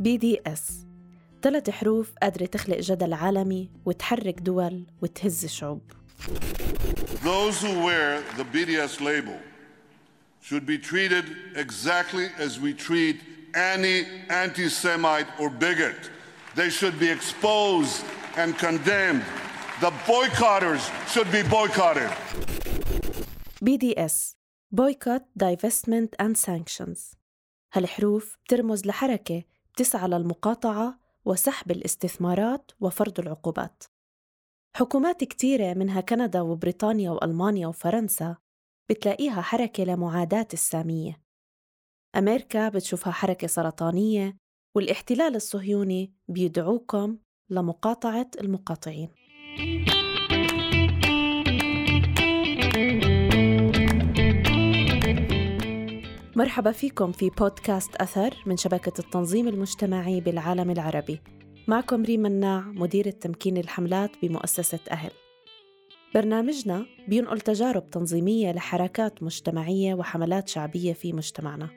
بي دي اس ثلاث حروف قادرة تخلق جدل عالمي وتحرك دول وتهز شعوب Those who wear the BDS label should be treated exactly as we treat any anti Semite or bigot. They should be exposed and condemned. The boycotters should be boycotted. BDS Boycott, Divestment and Sanctions هالحروف بترمز لحركة بتسعى للمقاطعة وسحب الاستثمارات وفرض العقوبات. حكومات كتيرة منها كندا وبريطانيا وألمانيا وفرنسا بتلاقيها حركة لمعاداة السامية. أمريكا بتشوفها حركة سرطانية والاحتلال الصهيوني بيدعوكم لمقاطعة المقاطعين. مرحبا فيكم في بودكاست أثر من شبكة التنظيم المجتمعي بالعالم العربي. معكم ريم مناع مديرة تمكين الحملات بمؤسسة أهل. برنامجنا بينقل تجارب تنظيمية لحركات مجتمعية وحملات شعبية في مجتمعنا.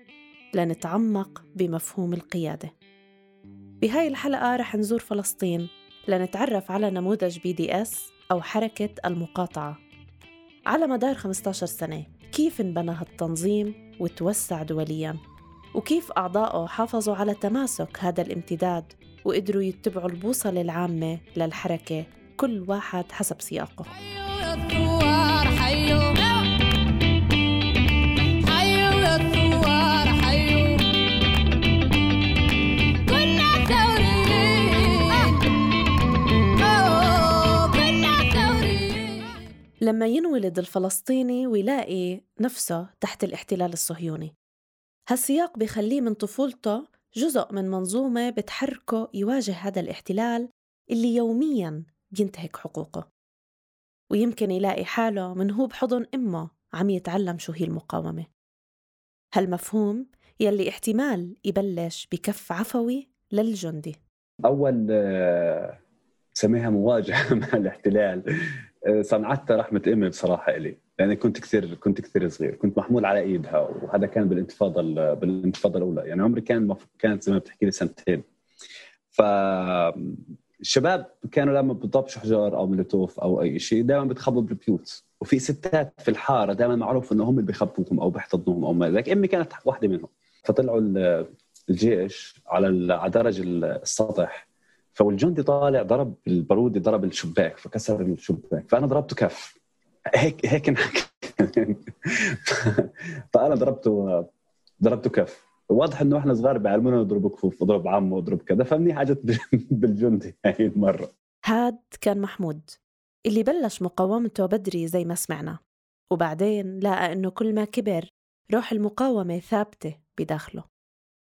لنتعمق بمفهوم القيادة. بهاي الحلقة رح نزور فلسطين لنتعرف على نموذج BDS أو حركة المقاطعة. على مدار 15 سنة كيف انبنى هالتنظيم؟ وتوسع دوليا. وكيف أعضائه حافظوا على تماسك هذا الامتداد وقدروا يتبعوا البوصلة العامة للحركة كل واحد حسب سياقه. لما ينولد الفلسطيني ويلاقي نفسه تحت الاحتلال الصهيوني. هالسياق بخليه من طفولته جزء من منظومة بتحركه يواجه هذا الاحتلال اللي يومياً بينتهك حقوقه. ويمكن يلاقي حاله من هو بحضن أمه عم يتعلم شو هي المقاومة. هالمفهوم يلي احتمال يبلش بكف عفوي للجندي. أول آه، سميها مواجهة مع الاحتلال. صنعتها رحمة أمي بصراحة إلي. يعني كنت كثير كنت كثير صغير. كنت محمول على إيدها وهذا كان بالانتفاضة بالانتفاضة الأولى. يعني عمري كان. كانت زي ما بتحكي لي سنتين. ف الشباب كانوا لما بيضبشوا حجار أو مولوتوف أو أي شيء دائما بتخبوا بالبيوت وفي ستات في الحارة دائما معروف إنه هم اللي بيخبوهم أو بيحتضنوهم أو ما ذلك أمي كانت واحدة منهم. فطلعوا الجيش على على درج السطح. فالجندي طالع ضرب البارودي ضرب الشباك فكسر الشباك. فأنا ضربته كف. هيك هيك فأنا ضربته ضربته كف. واضح إنه إحنا صغار بيعلمونا نضرب كفوف اضرب عمه واضرب كذا. فمنيح إجت بالجندي هاي المرة. هاد كان محمود اللي بلش مقاومته بدري زي ما سمعنا. وبعدين لقى إنه كل ما كبر روح المقاومة ثابتة بداخله.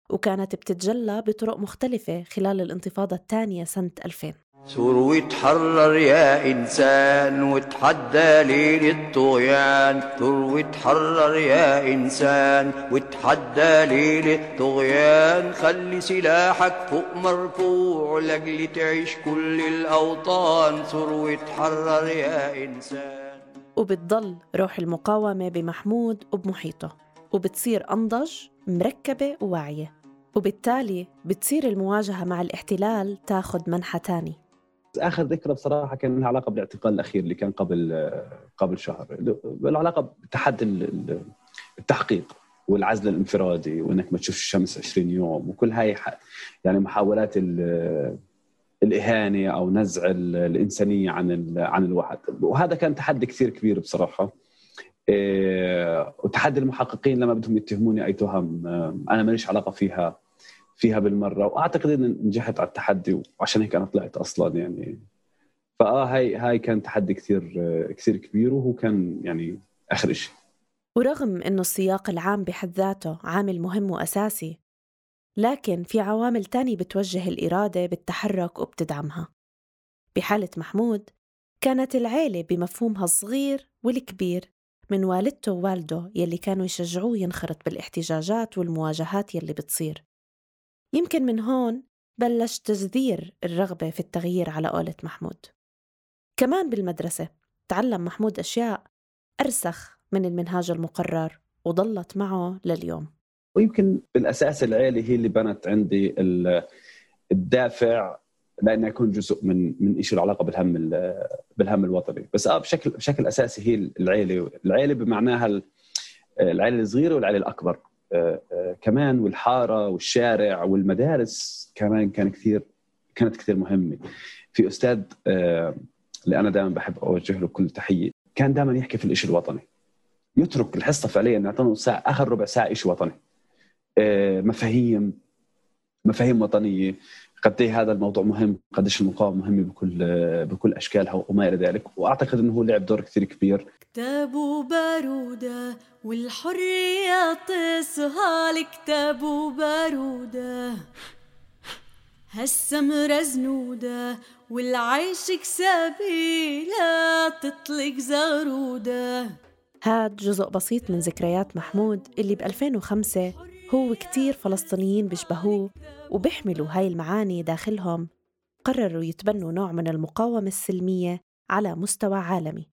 وكانت بتتجلى بطرق مختلفة خلال الانتفاضة الثانية سنة 2000 ثور وتحرر يا إنسان وتحدى ليل الطغيان. ثور وتحرر يا إنسان وتحدى ليل الطغيان. خلي سلاحك فوق مرفوع لأجل تعيش كل الأوطان. ثور وتحرر يا إنسان. وبتضل روح المقاومة بمحمود وبمحيطه وبتصير أنضج مركبة وواعية وبالتالي بتصير المواجهة مع الاحتلال تاخذ منحى تاني. آخر ذكرى بصراحة كان لها علاقة بالاعتقال الأخير اللي كان قبل قبل شهر. العلاقه بتحدي التحقيق والعزل الانفرادي وإنك ما تشوفش الشمس 20 يوم وكل هاي يعني محاولات الإهانة أو نزع الإنسانية عن عن الواحد. وهذا كان تحدي كثير كبير بصراحة. وتحدي المحققين لما بدهم يتهموني أي تهم آه، أنا ماليش علاقة فيها فيها بالمرة وأعتقد إني نجحت على التحدي وعشان هيك أنا طلعت أصلا يعني. فآه هاي هاي كان تحدي كثير آه، كثير كبير وهو كان يعني آخر شيء ورغم إنه السياق العام بحد ذاته عامل مهم وأساسي لكن في عوامل تانية بتوجه الإرادة بالتحرك وبتدعمها. بحالة محمود كانت العيلة بمفهومها الصغير والكبير. من والدته ووالده يلي كانوا يشجعوه ينخرط بالاحتجاجات والمواجهات يلي بتصير. يمكن من هون بلش تجذير الرغبة في التغيير على قولة محمود. كمان بالمدرسة تعلم محمود أشياء أرسخ من المنهاج المقرر وضلت معه لليوم. ويمكن بالأساس العيلة هي اللي بنت عندي الدافع لأنه يكون جزء من من شيء له علاقة بالهم بالهم الوطني. بس آه بشكل بشكل أساسي هي العيلة. العيلة بمعناها العيلة الصغيرة والعيلة الأكبر. آه، آه، كمان والحارة والشارع والمدارس كمان كان كثير كانت كثير مهمة. في أستاذ آه، اللي أنا دائما بحب أوجه له كل تحية كان دائما يحكي في الشيء الوطني. يترك الحصة فعليا نعطينا ساعة آخر ربع ساعة شيء وطني. مفاهيم مفاهيم وطنية. قد إيه هذا الموضوع مهم قديش المقاومة مهمة بكل بكل أشكالها وما إلى ذلك. وأعتقد إنه هو لعب دور كثير كبير. كتاب وبارودة والحرية تصهى الكتاب وبارودة هالسمرة زنودة والعيش كسابي لا تطلق زغرودة هاد جزء بسيط من ذكريات محمود اللي ب 2005 هو كتير فلسطينيين بيشبهوه وبيحملوا هاي المعاني داخلهم. قرروا يتبنوا نوع من المقاومة السلمية على مستوى عالمي.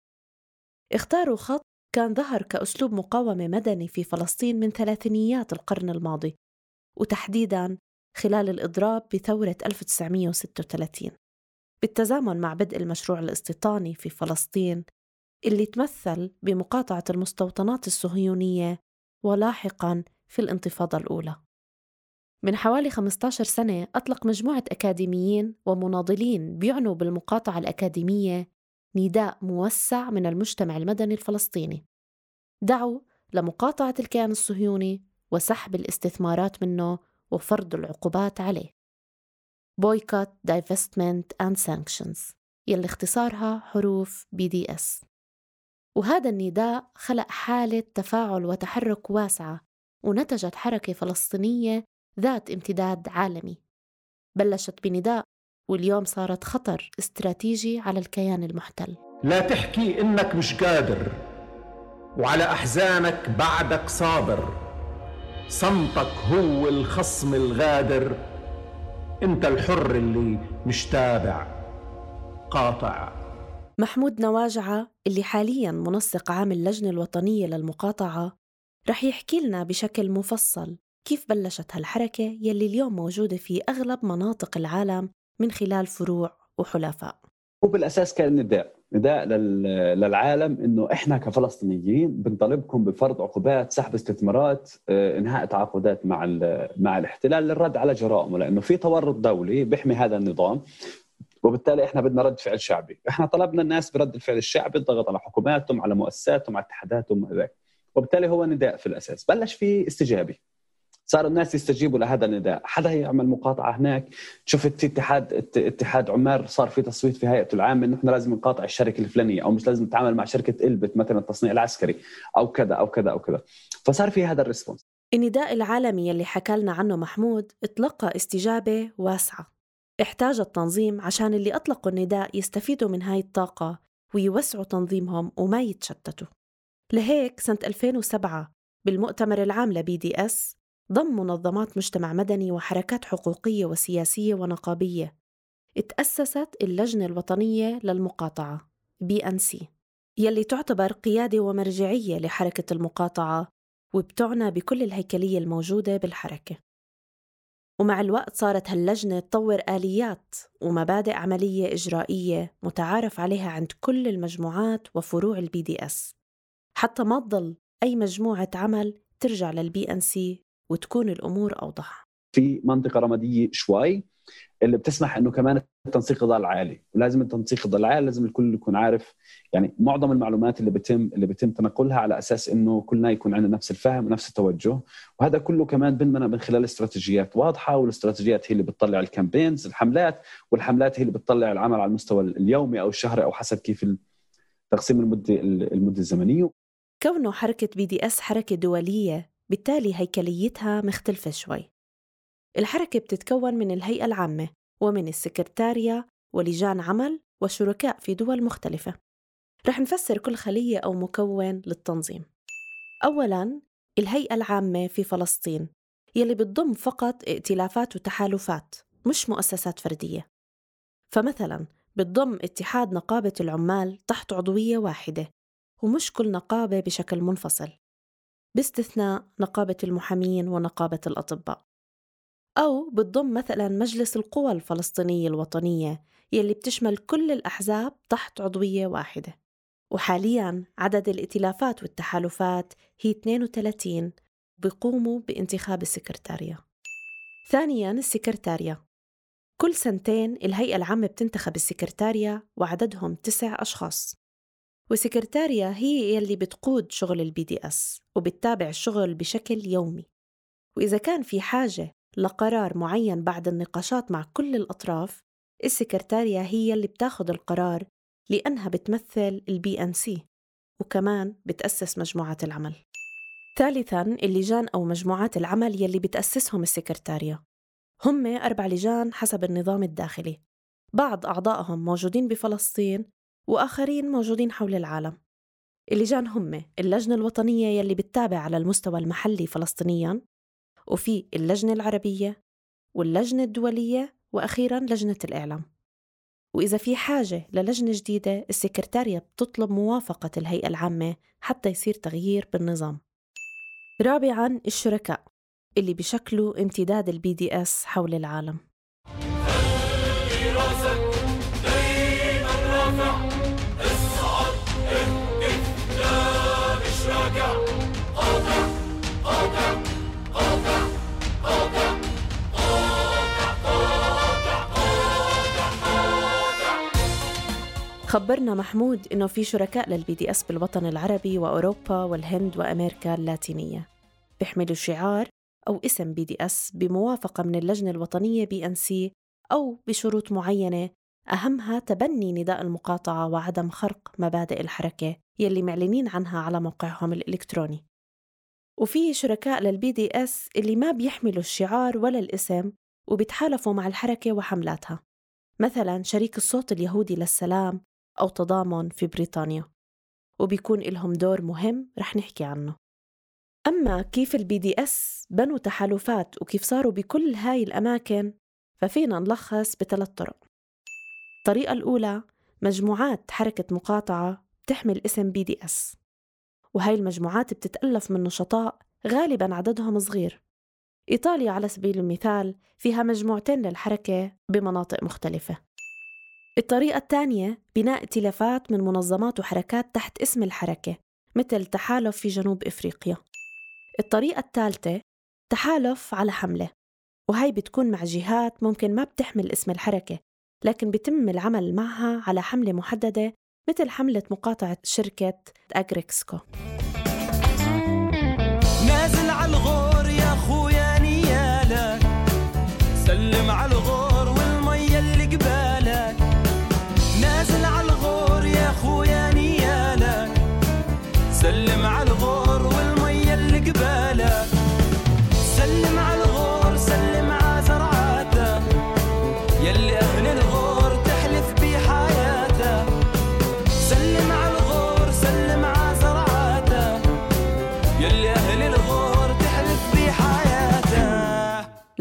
اختاروا خط كان ظهر كأسلوب مقاومة مدني في فلسطين من ثلاثينيات القرن الماضي وتحديداً خلال الإضراب بثورة 1936 بالتزامن مع بدء المشروع الاستيطاني في فلسطين اللي تمثل بمقاطعة المستوطنات الصهيونية ولاحقاً في الانتفاضة الأولى. من حوالي 15 سنة أطلق مجموعة أكاديميين ومناضلين بيعنوا بالمقاطعة الأكاديمية نداء موسع من المجتمع المدني الفلسطيني. دعوا لمقاطعة الكيان الصهيوني وسحب الاستثمارات منه وفرض العقوبات عليه. Boycott, Divestment and Sanctions. يلي اختصارها حروف BDS وهذا النداء خلق حالة تفاعل وتحرك واسعة ونتجت حركة فلسطينية ذات امتداد عالمي. بلشت بنداء واليوم صارت خطر استراتيجي على الكيان المحتل. لا تحكي إنك مش قادر وعلى أحزانك بعدك صابر. صمتك هو الخصم الغادر أنت الحر اللي مش تابع قاطع. محمود نواجعة اللي حاليا منسق عام اللجنة الوطنية للمقاطعة رح يحكي لنا بشكل مفصل كيف بلشت هالحركة يلي اليوم موجودة في أغلب مناطق العالم من خلال فروع وحلفاء. هو بالأساس كان نداء نداء للعالم إنه إحنا كفلسطينيين بنطالبكم بفرض عقوبات سحب استثمارات آه، إنهاء تعاقدات مع مع الاحتلال للرد على جرائمه لأنه في تورط دولي بيحمي هذا النظام وبالتالي إحنا بدنا رد فعل شعبي، إحنا طلبنا الناس برد الفعل الشعبي الضغط على حكوماتهم على مؤسساتهم على اتحاداتهم وهذاك وبالتالي هو نداء في الأساس، بلش في استجابة. صار الناس يستجيبوا لهذا النداء. حدا يعمل مقاطعة هناك؟ شفت اتحاد اتحاد عمال صار في تصويت في هيئته العامه انه إحنا لازم نقاطع الشركة الفلانية أو مش لازم نتعامل مع شركة إلبت مثلا التصنيع العسكري أو كذا أو كذا أو كذا. فصار في هذا ال response. النداء العالمي اللي حكى لنا عنه محمود اتلقى استجابة واسعة. احتاج التنظيم عشان اللي أطلقوا النداء يستفيدوا من هاي الطاقة ويوسعوا تنظيمهم وما يتشتتوا. لهيك سنة 2007 بالمؤتمر العام ل BDS ضم منظمات مجتمع مدني وحركات حقوقية وسياسية ونقابية. اتأسست اللجنة الوطنية للمقاطعة BNC يلي تعتبر قيادة ومرجعية لحركة المقاطعة وبتعنى بكل الهيكلية الموجودة بالحركة. ومع الوقت صارت هاللجنة تطور آليات ومبادئ عملية إجرائية متعارف عليها عند كل المجموعات وفروع ال BDS. حتى ما تضل أي مجموعة عمل ترجع لل BNC وتكون الأمور أوضح. في منطقة رمادية شوي اللي بتسمح إنه كمان التنسيق يضل عالي. ولازم التنسيق يضل عالي لازم الكل يكون عارف يعني معظم المعلومات اللي بتم اللي بيتم تنقلها على أساس إنه كلنا يكون عندنا نفس الفهم ونفس التوجه. وهذا كله كمان بنبنى من خلال استراتيجيات واضحة والاستراتيجيات هي اللي بتطلع ال campaigns الحملات والحملات هي اللي بتطلع العمل على المستوى اليومي أو الشهري أو حسب كيف تقسيم المدة المدة الزمنية. كونه حركة BDS حركة دولية بالتالي هيكليتها مختلفة شوي. الحركة بتتكون من الهيئة العامة ومن السكرتارية ولجان عمل وشركاء في دول مختلفة. رح نفسر كل خلية أو مكون للتنظيم. أولاً الهيئة العامة في فلسطين يلي بتضم فقط ائتلافات وتحالفات مش مؤسسات فردية. فمثلاً بتضم اتحاد نقابة العمال تحت عضوية واحدة ومش كل نقابة بشكل منفصل باستثناء نقابة المحامين ونقابة الأطباء أو بتضم مثلا مجلس القوى الفلسطينية الوطنية يلي بتشمل كل الأحزاب تحت عضوية واحدة. وحاليا عدد الائتلافات والتحالفات هي 32 بيقوموا بانتخاب السكرتارية. ثانيا السكرتارية. كل سنتين الهيئة العامة بتنتخب السكرتارية وعددهم تسع أشخاص. والسكرتارية هي يلي بتقود شغل ال BDS وبتتابع الشغل بشكل يومي. وإذا كان في حاجة لقرار معين بعد النقاشات مع كل الأطراف السكرتارية هي اللي بتاخد القرار لأنها بتمثل ال BNC وكمان بتأسس مجموعات العمل. ثالثاً اللجان أو مجموعات العمل يلي بتأسسهم السكرتارية هم أربع لجان حسب النظام الداخلي. بعض أعضائهم موجودين بفلسطين وآخرين موجودين حول العالم. اللجان هم اللجنة الوطنية يلي بتتابع على المستوى المحلي فلسطينياً وفي اللجنة العربية واللجنة الدولية وأخيراً لجنة الإعلام. وإذا في حاجة للجنة جديدة السكرتارية بتطلب موافقة الهيئة العامة حتى يصير تغيير بالنظام. رابعاً الشركاء اللي بشكلوا امتداد ال BDS حول العالم. خبرنا محمود إنه في شركاء لل BDS بالوطن العربي وأوروبا والهند وأمريكا اللاتينية. بيحملوا شعار أو اسم BDS بموافقة من اللجنة الوطنية BNC أو بشروط معينة أهمها تبني نداء المقاطعة وعدم خرق مبادئ الحركة يلي معلنين عنها على موقعهم الإلكتروني. وفي شركاء لل BDS اللي ما بيحملوا الشعار ولا الاسم وبيتحالفوا مع الحركة وحملاتها. مثلا شريك الصوت اليهودي للسلام أو تضامن في بريطانيا وبيكون لهم دور مهم رح نحكي عنه. أما كيف ال BDS بنوا تحالفات وكيف صاروا بكل هاي الأماكن ففينا نلخص بثلاث طرق. الطريقة الأولى مجموعات حركة مقاطعة بتحمل اسم BDS وهاي المجموعات بتتألف من نشطاء غالبا عددهم صغير. إيطاليا على سبيل المثال فيها مجموعتين للحركة بمناطق مختلفة. الطريقة الثانية بناء ائتلافات من منظمات وحركات تحت اسم الحركة مثل تحالف في جنوب إفريقيا. الطريقة الثالثة تحالف على حملة. وهي بتكون مع جهات ممكن ما بتحمل اسم الحركة لكن بيتم العمل معها على حملة محددة مثل حملة مقاطعة شركة أجريكسكو.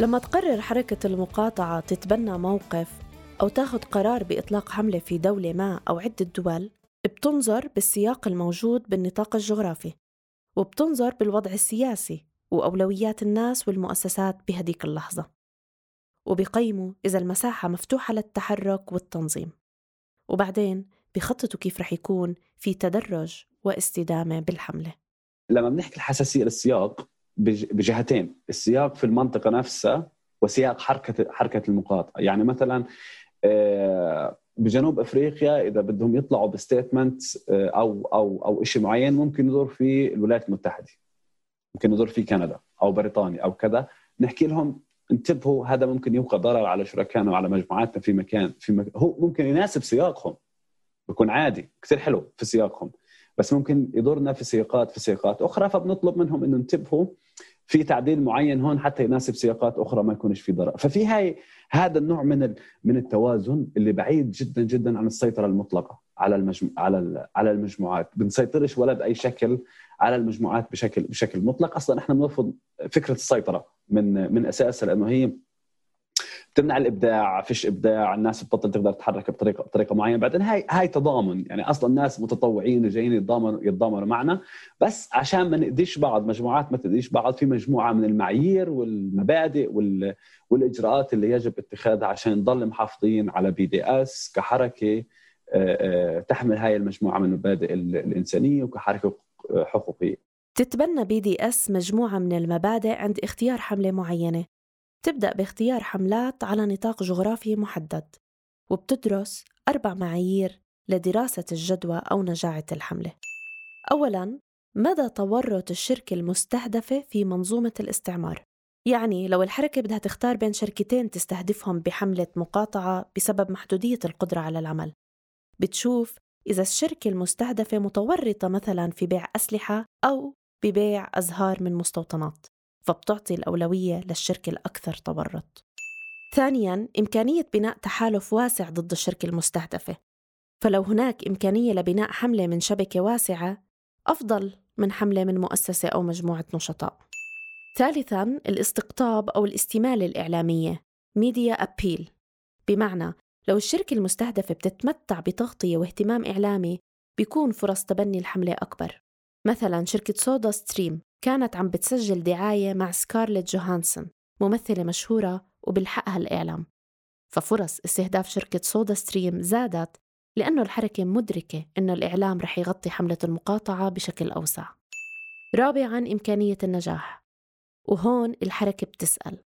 لما تقرر حركة المقاطعة تتبنى موقف أو تاخذ قرار بإطلاق حملة في دولة ما أو عدة دول بتنظر بالسياق الموجود بالنطاق الجغرافي وبتنظر بالوضع السياسي وأولويات الناس والمؤسسات بهديك اللحظة وبيقيموا إذا المساحة مفتوحة للتحرك والتنظيم. وبعدين بيخططوا كيف رح يكون في تدرج واستدامة بالحملة. لما بنحكي الحساسية للسياق بجهتين السياق في المنطقة نفسها وسياق حركة حركة المقاطعه يعني مثلا آه، بجنوب أفريقيا إذا بدهم يطلعوا بستيتمنت آه، أو أو أو شيء معين ممكن يدور في الولايات المتحدة. ممكن يدور في كندا أو بريطانيا أو كذا. نحكي لهم انتبهوا هذا ممكن يوقع ضرر على شركائنا وعلى مجموعاتنا في مكان في مكان هو ممكن يناسب سياقهم. بيكون عادي كثير حلو في سياقهم. بس ممكن يضرنا في سياقات في سياقات أخرى فبنطلب منهم إنه انتبهوا في تعديل معين هون حتى يناسب سياقات أخرى ما يكونش في ضرر. ففي هاي هذا النوع من من التوازن اللي بعيد جدا جدا عن السيطرة المطلقة على المجمو... على على المجموعات. بنسيطرش ولا باي شكل على المجموعات بشكل بشكل مطلق. أصلا إحنا بنرفض فكرة السيطرة من من اساسها لأنه هي بتمنع الإبداع فيش إبداع الناس بتبطل تقدر تتحرك بطريقه بطريقة معينة بعدين هاي هاي تضامن يعني أصلا الناس متطوعين وجايين يتضامنوا يتضامنوا معنا بس عشان ما نأذيش بعض مجموعات ما تأذيش بعض في مجموعة من المعايير والمبادئ وال والإجراءات اللي يجب اتخاذها عشان نضل محافظين على BDS كحركة آه، آه، تحمل هاي المجموعة من المبادئ الإنسانية وكحركة حقوقية. تتبنى BDS مجموعة من المبادئ عند اختيار حملة معينة. تبدأ باختيار حملات على نطاق جغرافي محدد وبتدرس أربع معايير لدراسة الجدوى أو نجاعة الحملة. اولا مدى تورط الشركة المستهدفة في منظومة الاستعمار. يعني لو الحركة بدها تختار بين شركتين تستهدفهم بحملة مقاطعة بسبب محدودية القدرة على العمل بتشوف إذا الشركة المستهدفة متورطة مثلا في بيع أسلحة أو ببيع أزهار من مستوطنات فبتعطي الأولوية للشركة الأكثر تورط ثانياً إمكانية بناء تحالف واسع ضد الشركة المستهدفة. فلو هناك إمكانية لبناء حملة من شبكة واسعة أفضل من حملة من مؤسسة أو مجموعة نشطاء. ثالثاً الاستقطاب أو الاستمالة الإعلامية ميديا أبيل بمعنى لو الشركة المستهدفة بتتمتع بتغطية واهتمام إعلامي بيكون فرص تبني الحملة أكبر. مثلا شركة SodaStream. كانت عم بتسجل دعاية مع سكارلت جوهانسون ممثلة مشهورة وبالحقها الإعلام. ففرص استهداف شركة SodaStream زادت لأنه الحركة مدركة أنه الإعلام رح يغطي حملة المقاطعة بشكل أوسع. رابعاً إمكانية النجاح. وهون الحركة بتسأل.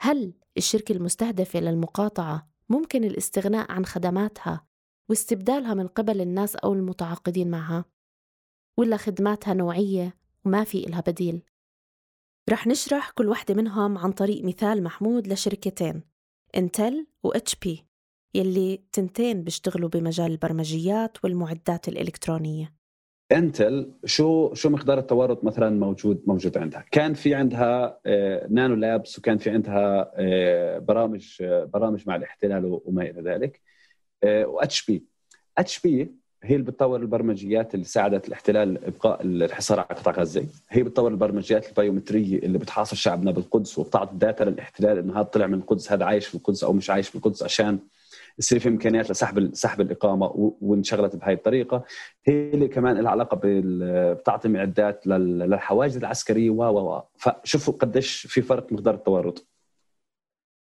هل الشركة المستهدفة للمقاطعة ممكن الاستغناء عن خدماتها واستبدالها من قبل الناس أو المتعاقدين معها؟ ولا خدماتها نوعية وما في إلها بديل. رح نشرح كل وحدة منهم عن طريق مثال محمود لشركتين Intel و HP يلي تنتين بيشتغلوا بمجال البرمجيات والمعدات الإلكترونية. Intel شو شو مقدار التورط مثلا موجود موجود عندها؟ كان في عندها nano labs وكان في عندها آه، برامج آه، برامج مع الاحتلال وما إلى ذلك. و HP HP هي اللي بتطور البرمجيات اللي ساعدت الاحتلال إبقاء الحصار على قطاع غزة، هي بتطور البرمجيات البيومترية اللي بتحاصر شعبنا بالقدس وبتعطي data للاحتلال إنه هذا طلع من القدس هذا عايش في القدس أو مش عايش في القدس عشان يصير في إمكانيات لسحب سحب الإقامة وانشغلت بهي الطريقة. هي اللي كمان لها علاقة بتعطي معدات للحواجز العسكرية و و فشوفوا قديش في فرق مقدار التورط.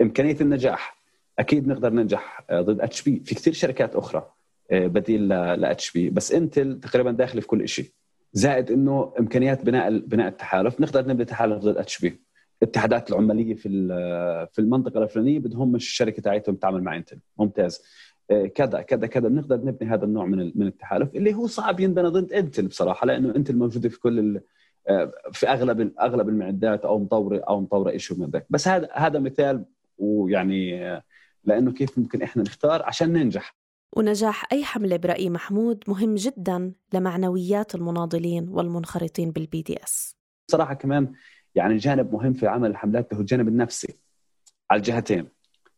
إمكانية النجاح أكيد نقدر ننجح ضد HP في كثير شركات أخرى بديل ل HP بس Intel تقريبا داخلة في كل شيء زائد إنه إمكانيات بناء بناء التحالف. نقدر نبني تحالف ضد HP الاتحادات العمالية في في المنطقة الفلانية بدهم الشركة تاعتهم تعمل مع Intel ممتاز. آه، كذا كذا كذا. بنقدر نبني هذا النوع من من التحالف اللي هو صعب ينبنى ضد Intel بصراحة لأنه Intel موجودة في كل آه، في أغلب أغلب المعدات أو مطوره أو مطورة شيء من ذاك. بس هذا هذا مثال ويعني لأنه كيف ممكن إحنا نختار عشان ننجح. ونجاح أي حملة برأي محمود مهم جدا لمعنويات المناضلين والمنخرطين بال BDS صراحة كمان يعني جانب مهم في عمل الحملات هو الجانب النفسي على الجهتين.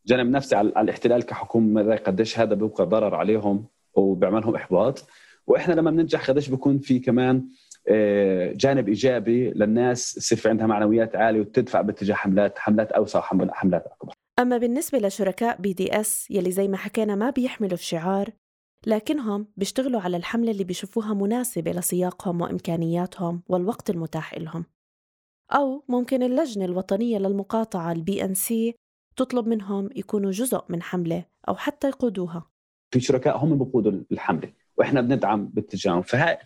جانب نفسي على الاحتلال كحكومة قديش هذا بيبقى ضرر عليهم وبيعملهم إحباط. وإحنا لما بننجح قديش بيكون في كمان آه، جانب إيجابي للناس يصير في عندها معنويات عالية وتدفع باتجاه حملات حملات أوسع حملات أكبر. أما بالنسبة لشركاء BDS يلي زي ما حكينا ما بيحملوا الشعار لكنهم بيشتغلوا على الحملة اللي بيشوفوها مناسبة لسياقهم وإمكانياتهم والوقت المتاح لهم أو ممكن اللجنة الوطنية للمقاطعة ال BNC تطلب منهم يكونوا جزء من حملة أو حتى يقودوها. في شركاء هم بيقودوا الحملة وإحنا بندعم باتجاههم فهي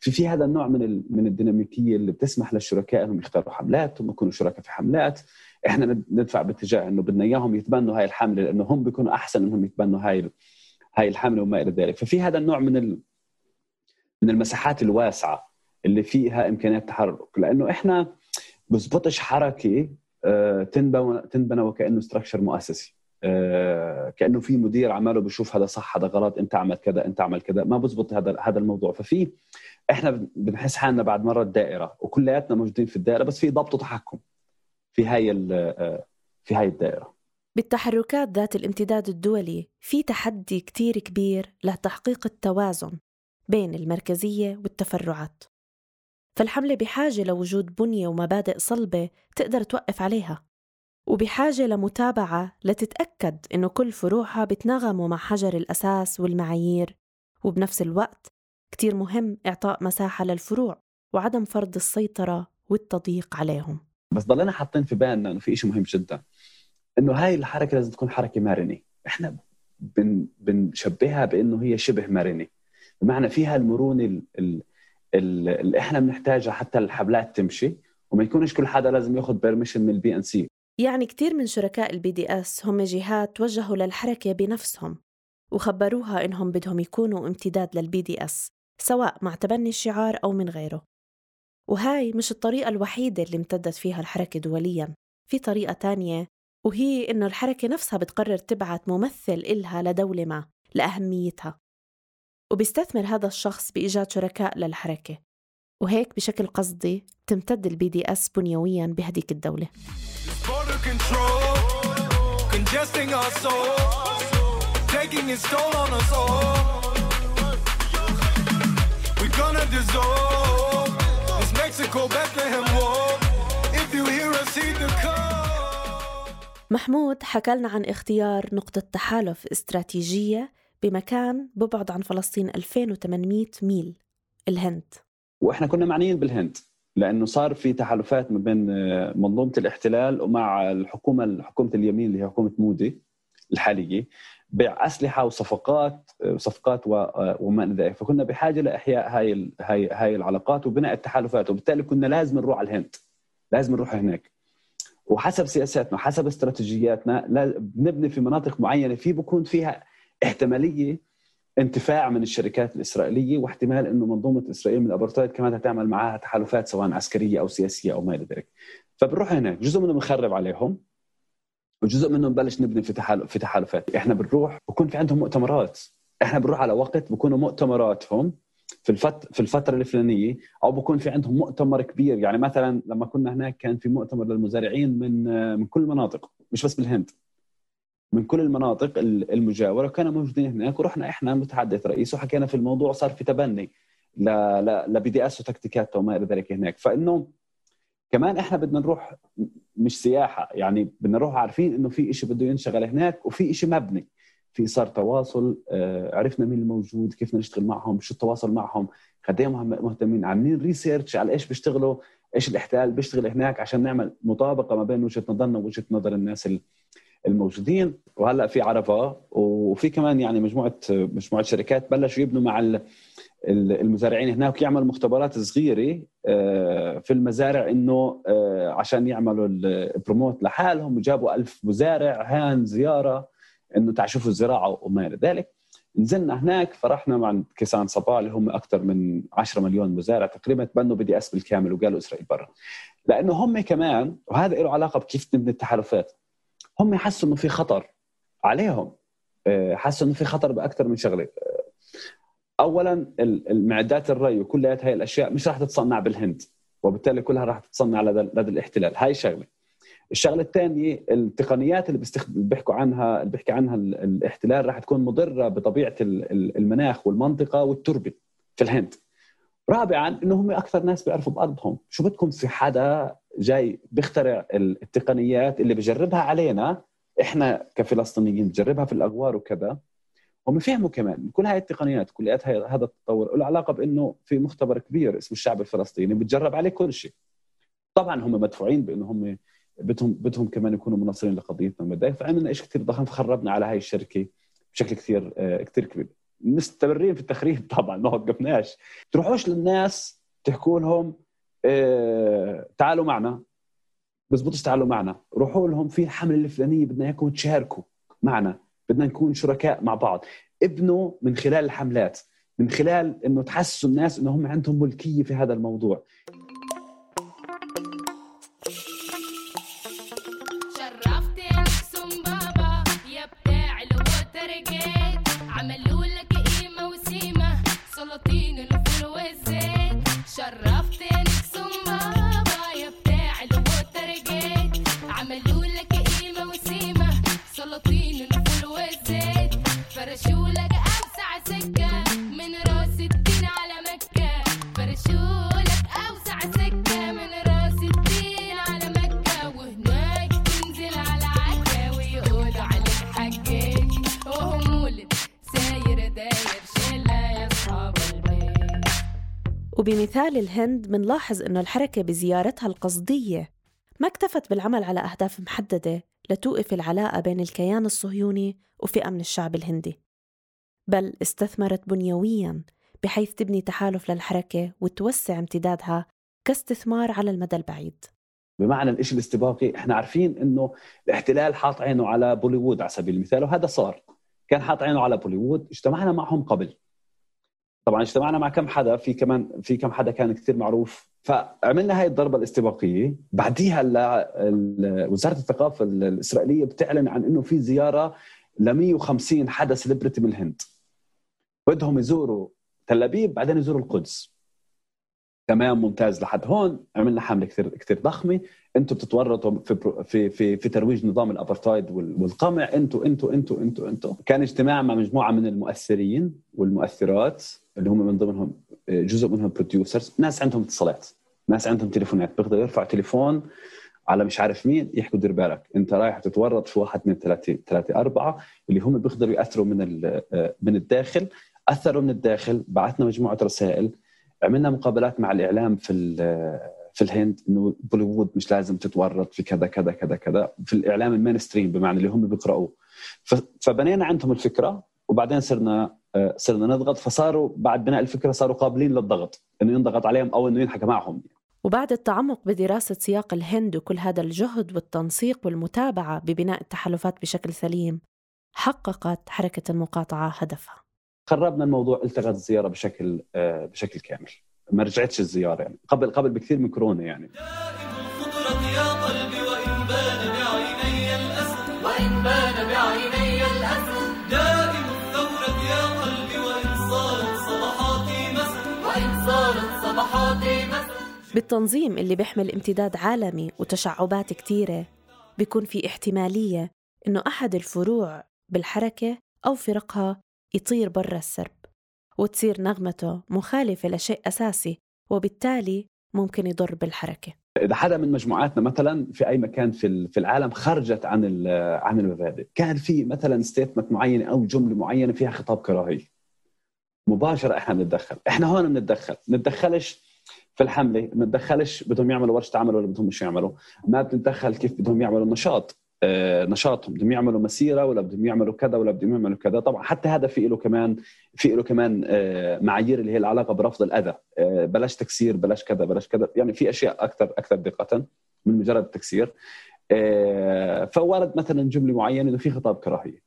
في في هذا النوع من من الديناميكية اللي بتسمح للشركاء إنهم يختاروا حملات هم يكونوا شركاء في حملات. إحنا ندفع باتجاه إنه بدنا إياهم يتبنوا هاي الحملة لأنه هم بيكونوا أحسن إنهم يتبنوا هاي هاي الحملة وما إلى ذلك. ففي هذا النوع من ال... من المساحات الواسعة اللي فيها إمكانيات تحرك. لأنه إحنا بزبطش حركة آه، تنبنى تنبنى وكأنه ستراكشر مؤسسي. آه، كأنه في مدير عماله بشوف هذا صح هذا غلط إنت عمل كذا إنت عمل كذا. ما بزبط هذا هذا الموضوع. ففي إحنا بنحس حالنا بعد مرة الدائره وكلياتنا موجودين في الدائرة بس في ضبط وتحكم. في هاي آه، في هاي الدائرة. بالتحركات ذات الامتداد الدولي في تحدي كتير كبير لتحقيق التوازن بين المركزية والتفرعات. فالحملة بحاجة لوجود بنية ومبادئ صلبة تقدر توقف عليها وبحاجة لمتابعة لتتأكد إنه كل فروعها بتناغموا مع حجر الأساس والمعايير وبنفس الوقت كتير مهم إعطاء مساحة للفروع وعدم فرض السيطرة والتضييق عليهم. بس ضلنا حاطين في بالنا إنه في شيء مهم جدا. إنه هاي الحركة لازم تكون حركة مرنة. إحنا بن بنشبهها بإنه هي شبه مرنة. بمعنى فيها المرونه ال- ال- ال- اللي إحنا بنحتاجها حتى الحملات تمشي وما يكونش كل حدا لازم ياخذ permission من ال BNC يعني كتير من شركاء ال BDS هم جهات توجهوا للحركة بنفسهم وخبروها إنهم بدهم يكونوا امتداد لل BDS سواء مع تبني الشعار أو من غيره. وهاي مش الطريقة الوحيدة اللي امتدت فيها الحركة دولياً في طريقة تانية وهي إنه الحركة نفسها بتقرر تبعت ممثل إلها لدولة ما لأهميتها. وبيستثمر هذا الشخص بإيجاد شركاء للحركة. وهيك بشكل قصدي تمتد ال BDS بنيويا بهديك الدولة. We're gonna dissolve. Mexico Bethlehem wall. If you hear us, heed the call. محمود حكى لنا عن اختيار نقطة تحالف استراتيجية بمكان ببعد عن فلسطين 2800 ميل الهند وإحنا كنا معنيين بالهند لأنه صار في تحالفات ما بين آه، منظومة الاحتلال ومع الحكومة حكومة اليمين اللي هي حكومة مودي الحالية بيع اسلحه وصفقات آه، وصفقات و- آه، وما إلى ذلك. فكنا بحاجة لإحياء هاي هاي هاي العلاقات وبناء التحالفات. وبالتالي كنا لازم نروح على الهند. لازم نروح هناك. وحسب سياساتنا حسب استراتيجياتنا بنبني في مناطق معينة في بكون فيها احتمالية انتفاع من الشركات الإسرائيلية واحتمال إنه منظومة إسرائيل من الابرتايد كمان تعمل معها تحالفات سواء عسكرية أو سياسية أو ما إلى ذلك. فبنروح هناك. جزء منهم بنخرب عليهم. وجزء منهم ببلش نبني في تحالف في تحالفات، إحنا بنروح بكون في عندهم مؤتمرات، إحنا بنروح على وقت بكونوا مؤتمراتهم في الفت في الفترة الفلانية أو بكون في عندهم مؤتمر كبير. يعني مثلا لما كنا هناك كان في مؤتمر للمزارعين من من كل المناطق مش بس بالهند. من كل المناطق المجاورة كانوا موجودين هناك. ورحنا إحنا متحدث رئيس وحكينا في الموضوع صار في تبني ل لبي دي إس وتكتيكات وما إلى ذلك هناك. فإنه كمان إحنا بدنا نروح مش سياحة. يعني بدنا نروح عارفين إنه في شيء بده ينشغل هناك وفي شيء مبني. في صار تواصل آه، عرفنا مين الموجود كيف بدنا نشتغل معهم شو التواصل معهم. قد مهتمين. عاملين ريسيرش على إيش بيشتغلوا إيش الاحتلال بيشتغل هناك عشان نعمل مطابقة ما بين وجهة نظرنا ووجهة نظر الناس ال- الموجودين. وهلأ في عرفة وفي كمان يعني مجموعة مجموعة شركات بلشوا يبنوا مع ال- ال- المزارعين هناك يعملوا مختبرات صغيرة آه، في المزارع إنه آه، عشان يعملوا ال promote لحالهم وجابوا ألف مزارع هان زيارة إنه تعال شوفوا الزراعة وما إلى ذلك. نزلنا هناك فرحنا مع كيسان سابها اللي هم أكثر من 10 مليون مزارع تقريبا تبنوا BDS بالكامل وقالوا إسرائيل برا. لأنه هم كمان وهذا له علاقة بكيف نبني التحالفات هم حسوا إنه في خطر عليهم. آه، حسوا إنه في خطر بأكثر من شغلة. آه، اولا ال- المعدات الري وكل هاي الأشياء مش راح تتصنع بالهند وبالتالي كلها راح تتصنع لدى لدى الاحتلال. هاي شغلة. الشغلة الثانية التقنيات اللي بيستخدم اللي بيحكوا عنها اللي بيحكي عنها ال- الاحتلال راح تكون مضرة بطبيعة ال- ال- المناخ والمنطقة والتربة في الهند. رابعا إنه هم أكثر ناس بيعرفوا بأرضهم. شو بدكم في حدا جاي بيخترع ال- التقنيات اللي بجربها علينا إحنا كفلسطينيين بجربها في الأغوار وكذا. هم فهموا كمان كل هاي التقنيات كل هاي هذا التطور له علاقة بإنه في مختبر كبير اسمه الشعب الفلسطيني بتجرب عليه كل شيء. طبعا هم مدفوعين بإنه هم بدهم بدهم كمان يكونوا مناصرين لقضيتنا وما فعملنا شيء كثير ضخم فخربنا على هاي الشركة بشكل كثير آه، كثير كبير. مستمرين في التخريب طبعا ما وقفناش. تروحوش للناس تحكوا لهم آه، تعالوا معنا. بزبطش تعالوا معنا. روحوا لهم في الحملة الفلانية بدنا إياكم تشاركوا معنا. بدنا نكون شركاء مع بعض. ابنوا من خلال الحملات من خلال إنه تحسسوا الناس إنه هم عندهم ملكية في هذا الموضوع. وبمثال الهند منلاحظ أنه الحركة بزيارتها القصدية ما اكتفت بالعمل على أهداف محددة لتوقف العلاقة بين الكيان الصهيوني وفئة من الشعب الهندي بل استثمرت بنيوياً بحيث تبني تحالف للحركة وتوسع امتدادها كاستثمار على المدى البعيد. بمعنى الإشي الاستباقي إحنا عارفين إنه الاحتلال حاط عينه على بوليوود على سبيل المثال وهذا صار. كان حاط عينه على بوليوود اجتمعنا معهم قبل. طبعا اجتمعنا مع كم حدا في كمان في كم حدا كان كثير معروف. فعملنا هاي الضربة الاستباقيه بعديها وزارة الثقافة الإسرائيلية بتعلن عن إنه في زيارة ل 150 حدا celebrity من الهند. بدهم يزوروا تل أبيب بعدين يزوروا القدس. تمام ممتاز لحد هون. عملنا حملة كثير كثير ضخمة. أنتم بتتورطوا في في في في ترويج نظام الأبرتايد والقمع. أنتم أنتم أنتم أنتم أنتم كان اجتماع مع مجموعة من المؤثرين والمؤثرات اللي هم من ضمنهم جزء منهم producers ناس عندهم اتصالات ناس عندهم تليفونات. بيقدروا يرفعوا تليفون على مش عارف مين يحكوا دير بالك. انت رايح تتورط في واحد اثنين ثلاثة ثلاثة أربعة اللي هم بيقدروا يأثروا من من الداخل. أثروا من الداخل. بعثنا مجموعة رسائل. عملنا مقابلات مع الإعلام في في الهند إنه بوليوود مش لازم تتورط في كذا كذا كذا كذا. في الإعلام ال mainstream بمعنى اللي هم بيقراوه فبنينا عندهم الفكرة وبعدين صرنا صرنا نضغط. فصاروا بعد بناء الفكرة صاروا قابلين للضغط إنه ينضغط عليهم أو إنه ينحكى معهم. وبعد التعمق بدراسة سياق الهند وكل هذا الجهد والتنسيق والمتابعة ببناء التحالفات بشكل سليم حققت حركة المقاطعة هدفها. خربنا الموضوع التغت الزيارة بشكل آه، بشكل كامل. ما رجعتش الزيارة يعني. قبل قبل بكثير من كورونا يعني. الخضرة يا قلبي وإن بان بعيني وإن بان بعيني دائم الثورة يا قلبي وإن صارت وإن صارت بالتنظيم اللي بيحمل امتداد عالمي وتشعبات كتيرة بيكون في احتمالية إنه أحد الفروع بالحركة أو فرقها يطير برا السرب وتصير نغمته مخالفة لشيء أساسي وبالتالي ممكن يضر بالحركة. إذا حدا من مجموعاتنا مثلا في أي مكان في في العالم خرجت عن عن المبادئ كان في مثلا ستيتمنت معينة أو جملة معينة فيها خطاب كراهية. مباشرة إحنا بنتدخل. إحنا هون بنتدخل. بنتدخلش في الحملة ما بنتدخلش بدهم يعملوا ورشة عمل ولا بدهم مش يعملوا. ما بنتدخل كيف بدهم يعملوا نشاط آه، نشاطهم. بدهم يعملوا مسيرة ولا بدهم يعملوا كذا ولا بدهم يعملوا كذا. طبعا حتى هذا في له كمان في له كمان آه، معايير اللي هي العلاقة برفض الأذى. آه، بلاش تكسير بلاش كذا بلاش كذا. يعني في أشياء أكثر أكثر دقة من مجرد التكسير فورد مثلا جملة معينة إنه في خطاب كراهية.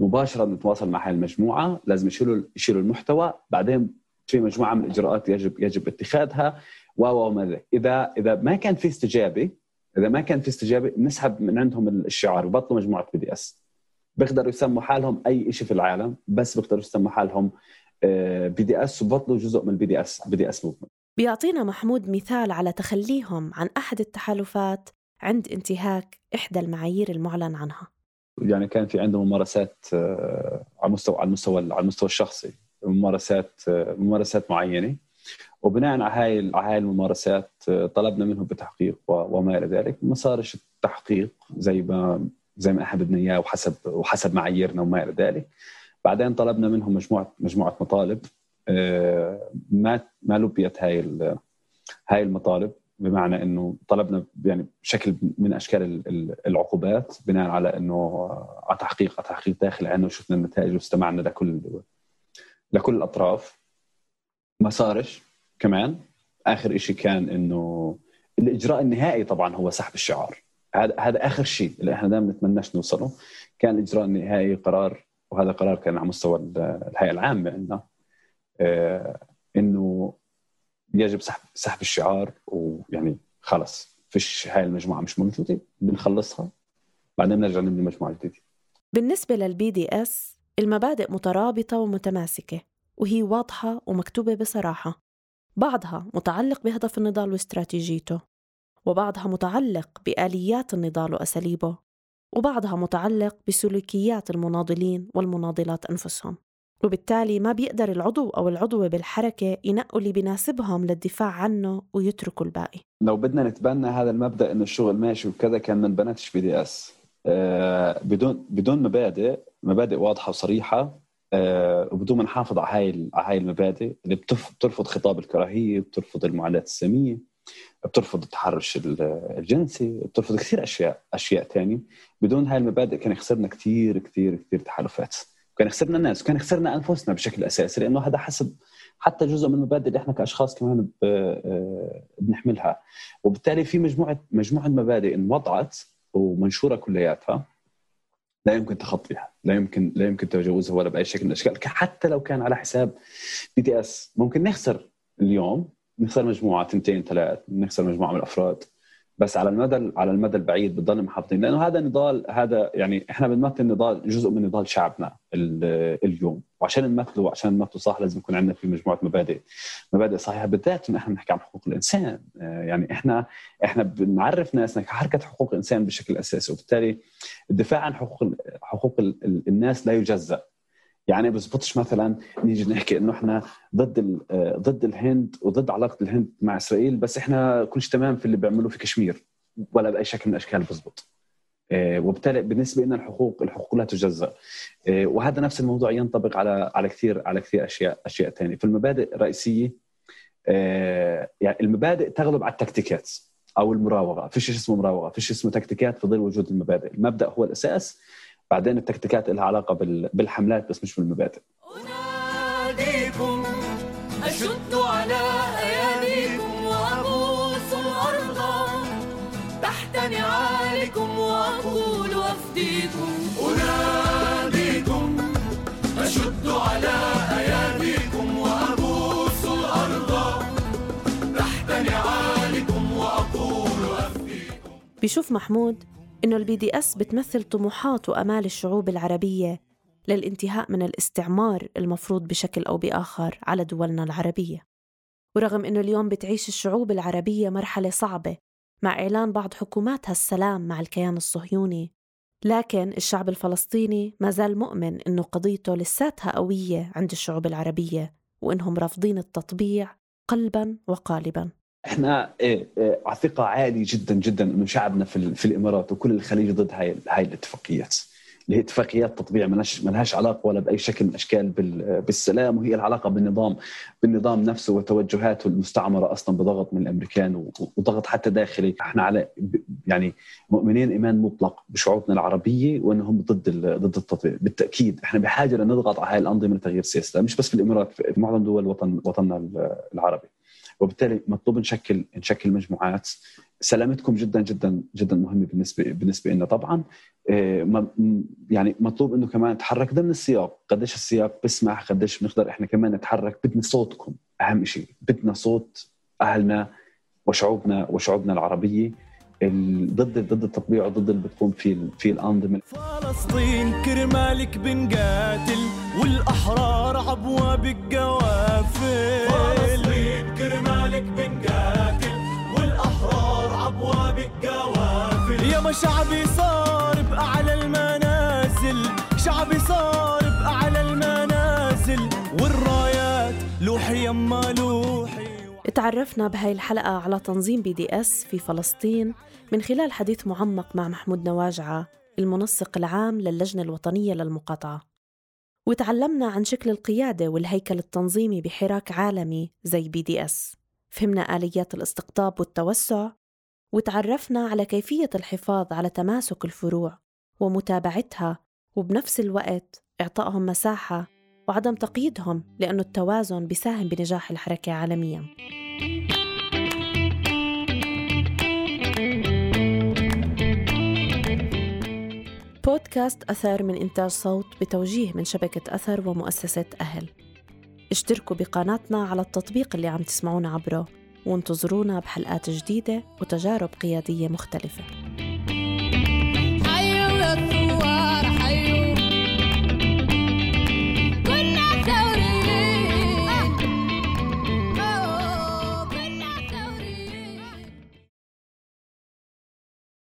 مباشرة نتواصل مع هاي المجموعة. لازم يشيلوا يشيلوا المحتوى. بعدين في مجموعة من الإجراءات يجب يجب اتخاذها. و وما اذا إذا ما كان في استجابة إذا ما كان في استجابة بنسحب من عندهم الشعار ببطلوا مجموعة BDS بيقدروا يسموا حالهم أي شيء في العالم بس بيقدروا يسموا حالهم BDS وبطلوا جزء من ال BDS BDS movement بيعطينا محمود مثال على تخليهم عن أحد التحالفات عند انتهاك إحدى المعايير المعلن عنها. يعني كان في عندهم ممارسات آه، على المستوى على المستوى على المستوى الشخصي ممارسات آه، ممارسات معينة. وبناء على هاي على هاي الممارسات آه، طلبنا منهم بتحقيق وما إلى ذلك. ما صارش التحقيق زي ما زي ما إحنا بدنا إياه وحسب وحسب معاييرنا وما إلى ذلك. بعدين طلبنا منهم مجموعه مجموعة مطالب. آه، ما ما لبيت هاي هاي المطالب بمعنى إنه طلبنا يعني شكل من أشكال العقوبات بناء على إنه على تحقيق على تحقيق داخل عنا وشفنا النتائج واستمعنا لكل لكل الأطراف. ما صارش. كمان آخر شيء كان إنه الإجراء النهائي طبعا هو سحب الشعار. هذا هذا آخر شيء اللي إحنا دائما نتمناش نوصله. كان الاجراء النهائي قرار وهذا قرار كان على مستوى الهيئة العامة عندنا آه إنه يجب سحب سحب الشعار ويعني خلص فيش هاي المجموعة مش موجودة بنخلصها بعدين بنرجع نبني مجموعة جديدة. بالنسبة للبي دي اس المبادئ مترابطة ومتماسكة وهي واضحة ومكتوبة بصراحة. بعضها متعلق بهدف النضال واستراتيجيته وبعضها متعلق بآليات النضال وأساليبه وبعضها متعلق بسلوكيات المناضلين والمناضلات أنفسهم. وبالتالي ما بيقدر العضو أو العضوة بالحركة ينقوا اللي بيناسبهم للدفاع عنه ويتركوا الباقي. لو بدنا نتبنى هذا المبدأ إنه الشغل ماشي وكذا كان ما انبنتش بي دي إس. آه بدون بدون مبادئ مبادئ واضحة وصريحة. آه، وبدون ما نحافظ على هاي على هاي المبادئ اللي بترفض خطاب الكراهية بترفض المعاداه الساميه بترفض التحرش ال- الجنسي بترفض كثير اشياء أشياء ثانية بدون هاي المبادئ كان يخسرنا كثير كثير كثير تحالفات. كان يخسرنا الناس وكان يخسرنا أنفسنا بشكل أساسي لأنه هذا حسب حتى جزء من المبادئ اللي إحنا كأشخاص كمان ب- آه، بنحملها. وبالتالي في مجموعه مجموعة مبادئ انوضعت ومنشورة كلياتها. لا يمكن تخطيها لا يمكن لا يمكن تجاوزها ولا بأي شكل من الأشكال. حتى لو كان على حساب BDS ممكن نخسر اليوم نخسر مجموعة تنتين ثلاث نخسر مجموعة من الأفراد. بس على المدى على المدى البعيد بتضل محافظين لأنه هذا نضال هذا يعني إحنا بنمثل نضال جزء من نضال شعبنا ال- اليوم. وعشان نمثله وعشان نمثله صح لازم يكون عندنا في مجموعة مبادئ. مبادئ صحيحة بالذات انه إحنا بنحكي عن حقوق الإنسان. آه، يعني إحنا إحنا بنعرف ناسنا كحركه حقوق الإنسان بشكل أساسي. وبالتالي الدفاع عن حقوق حقوق ال- ال- الناس لا يجزأ. يعني بزبطش مثلا نيجي نحكي إنه إحنا ضد آه، ضد الهند وضد علاقة الهند مع إسرائيل بس إحنا كل شيء تمام في اللي بيعملوه في كشمير ولا بأي شكل من الأشكال بزبط. آه، وبالتالي بالنسبة لنا الحقوق الحقوق لا تجزأ. آه، وهذا نفس الموضوع ينطبق على على كثير على كثير اشياء أشياء ثانية في المبادئ الرئيسية يعني المبادئ تغلب على التكتيكات أو المراوغة. في شيء اسمه مراوغة في شيء اسمه تكتيكات في ظل وجود المبادئ. المبدأ هو الأساس بعدين التكتيكات لها علاقة بال- بالحملات بس مش بالمبادئ. أناديكم أشد على أياديكم وأبوس الأرض. تحت نعالكم وأقول أفديكم. أناديكم أشد على أياديكم وأبوس الأرض. تحت نعالكم وأقول أفديكم. بيشوف محمود إنه البي دي أس بتمثل طموحات وأمال الشعوب العربية للانتهاء من الاستعمار المفروض بشكل أو بآخر على دولنا العربية. ورغم إنه اليوم بتعيش الشعوب العربية مرحلة صعبة مع إعلان بعض حكوماتها السلام مع الكيان الصهيوني لكن الشعب الفلسطيني ما زال مؤمن إنه قضيته لساتها قوية عند الشعوب العربية وإنهم رافضين التطبيع قلبا وقالبا. إحنا إيه إيه على ثقه عالية جدا جدا انه شعبنا في, في الإمارات وكل الخليج ضد هاي هاي الاتفاقيات. اللي هي اتفاقيات تطبيع ملهاش ملهاش علاقة ولا بأي شكل من الأشكال بال- بالسلام وهي العلاقة بالنظام بالنظام نفسه وتوجهاته المستعمرة أصلا بضغط من الأمريكان وضغط حتى داخلي. إحنا على يعني مؤمنين إيمان مطلق بشعوبنا العربية وإنهم ضد ضد التطبيع. بالتأكيد إحنا بحاجة لنضغط على هاي الأنظمة لتغيير سياستها مش بس في الإمارات في معظم دول وطن وطننا ال- العربي. وبالتالي مطلوب نشكل نشكل مجموعات. سلامتكم جدا جدا جدا مهمة بالنسبة بالنسبة لنا طبعا م- يعني مطلوب إنه كمان نتحرك ضمن السياق. قديش السياق بسمح قديش بنقدر إحنا كمان نتحرك بدنا صوتكم. أهم شيء بدنا صوت أهلنا وشعوبنا وشعوبنا العربية. ال- ضد ضد التطبيع وضد اللي بتقوم فيه فيه الأنظمة. فلسطين كرمالك بنقاتل والأحرار عبوابك قوافل فلسطين كرمالك بنقاتل والأحرار عبوابك قوافل يا ما شعبي صار بأعلى المنازل شعبي صار بأعلى المنازل. والرايات لوحي يما لوحي تعرفنا بهاي الحلقة على تنظيم بي دي اس في فلسطين من خلال حديث معمق مع محمود نواجعة المنسق العام للجنة الوطنية للمقاطعة. وتعلمنا عن شكل القيادة والهيكل التنظيمي بحراك عالمي زي بي دي اس فهمنا آليات الاستقطاب والتوسع وتعرفنا على كيفية الحفاظ على تماسك الفروع ومتابعتها وبنفس الوقت إعطائهم مساحة وعدم تقييدهم لأنه التوازن بيساهم بنجاح الحركة عالمياً. بودكاست أثر من إنتاج صوت بتوجيه من شبكة أثر ومؤسسة أهل. اشتركوا بقناتنا على التطبيق اللي عم تسمعونا عبره وانتظرونا بحلقات جديدة وتجارب قيادية مختلفة.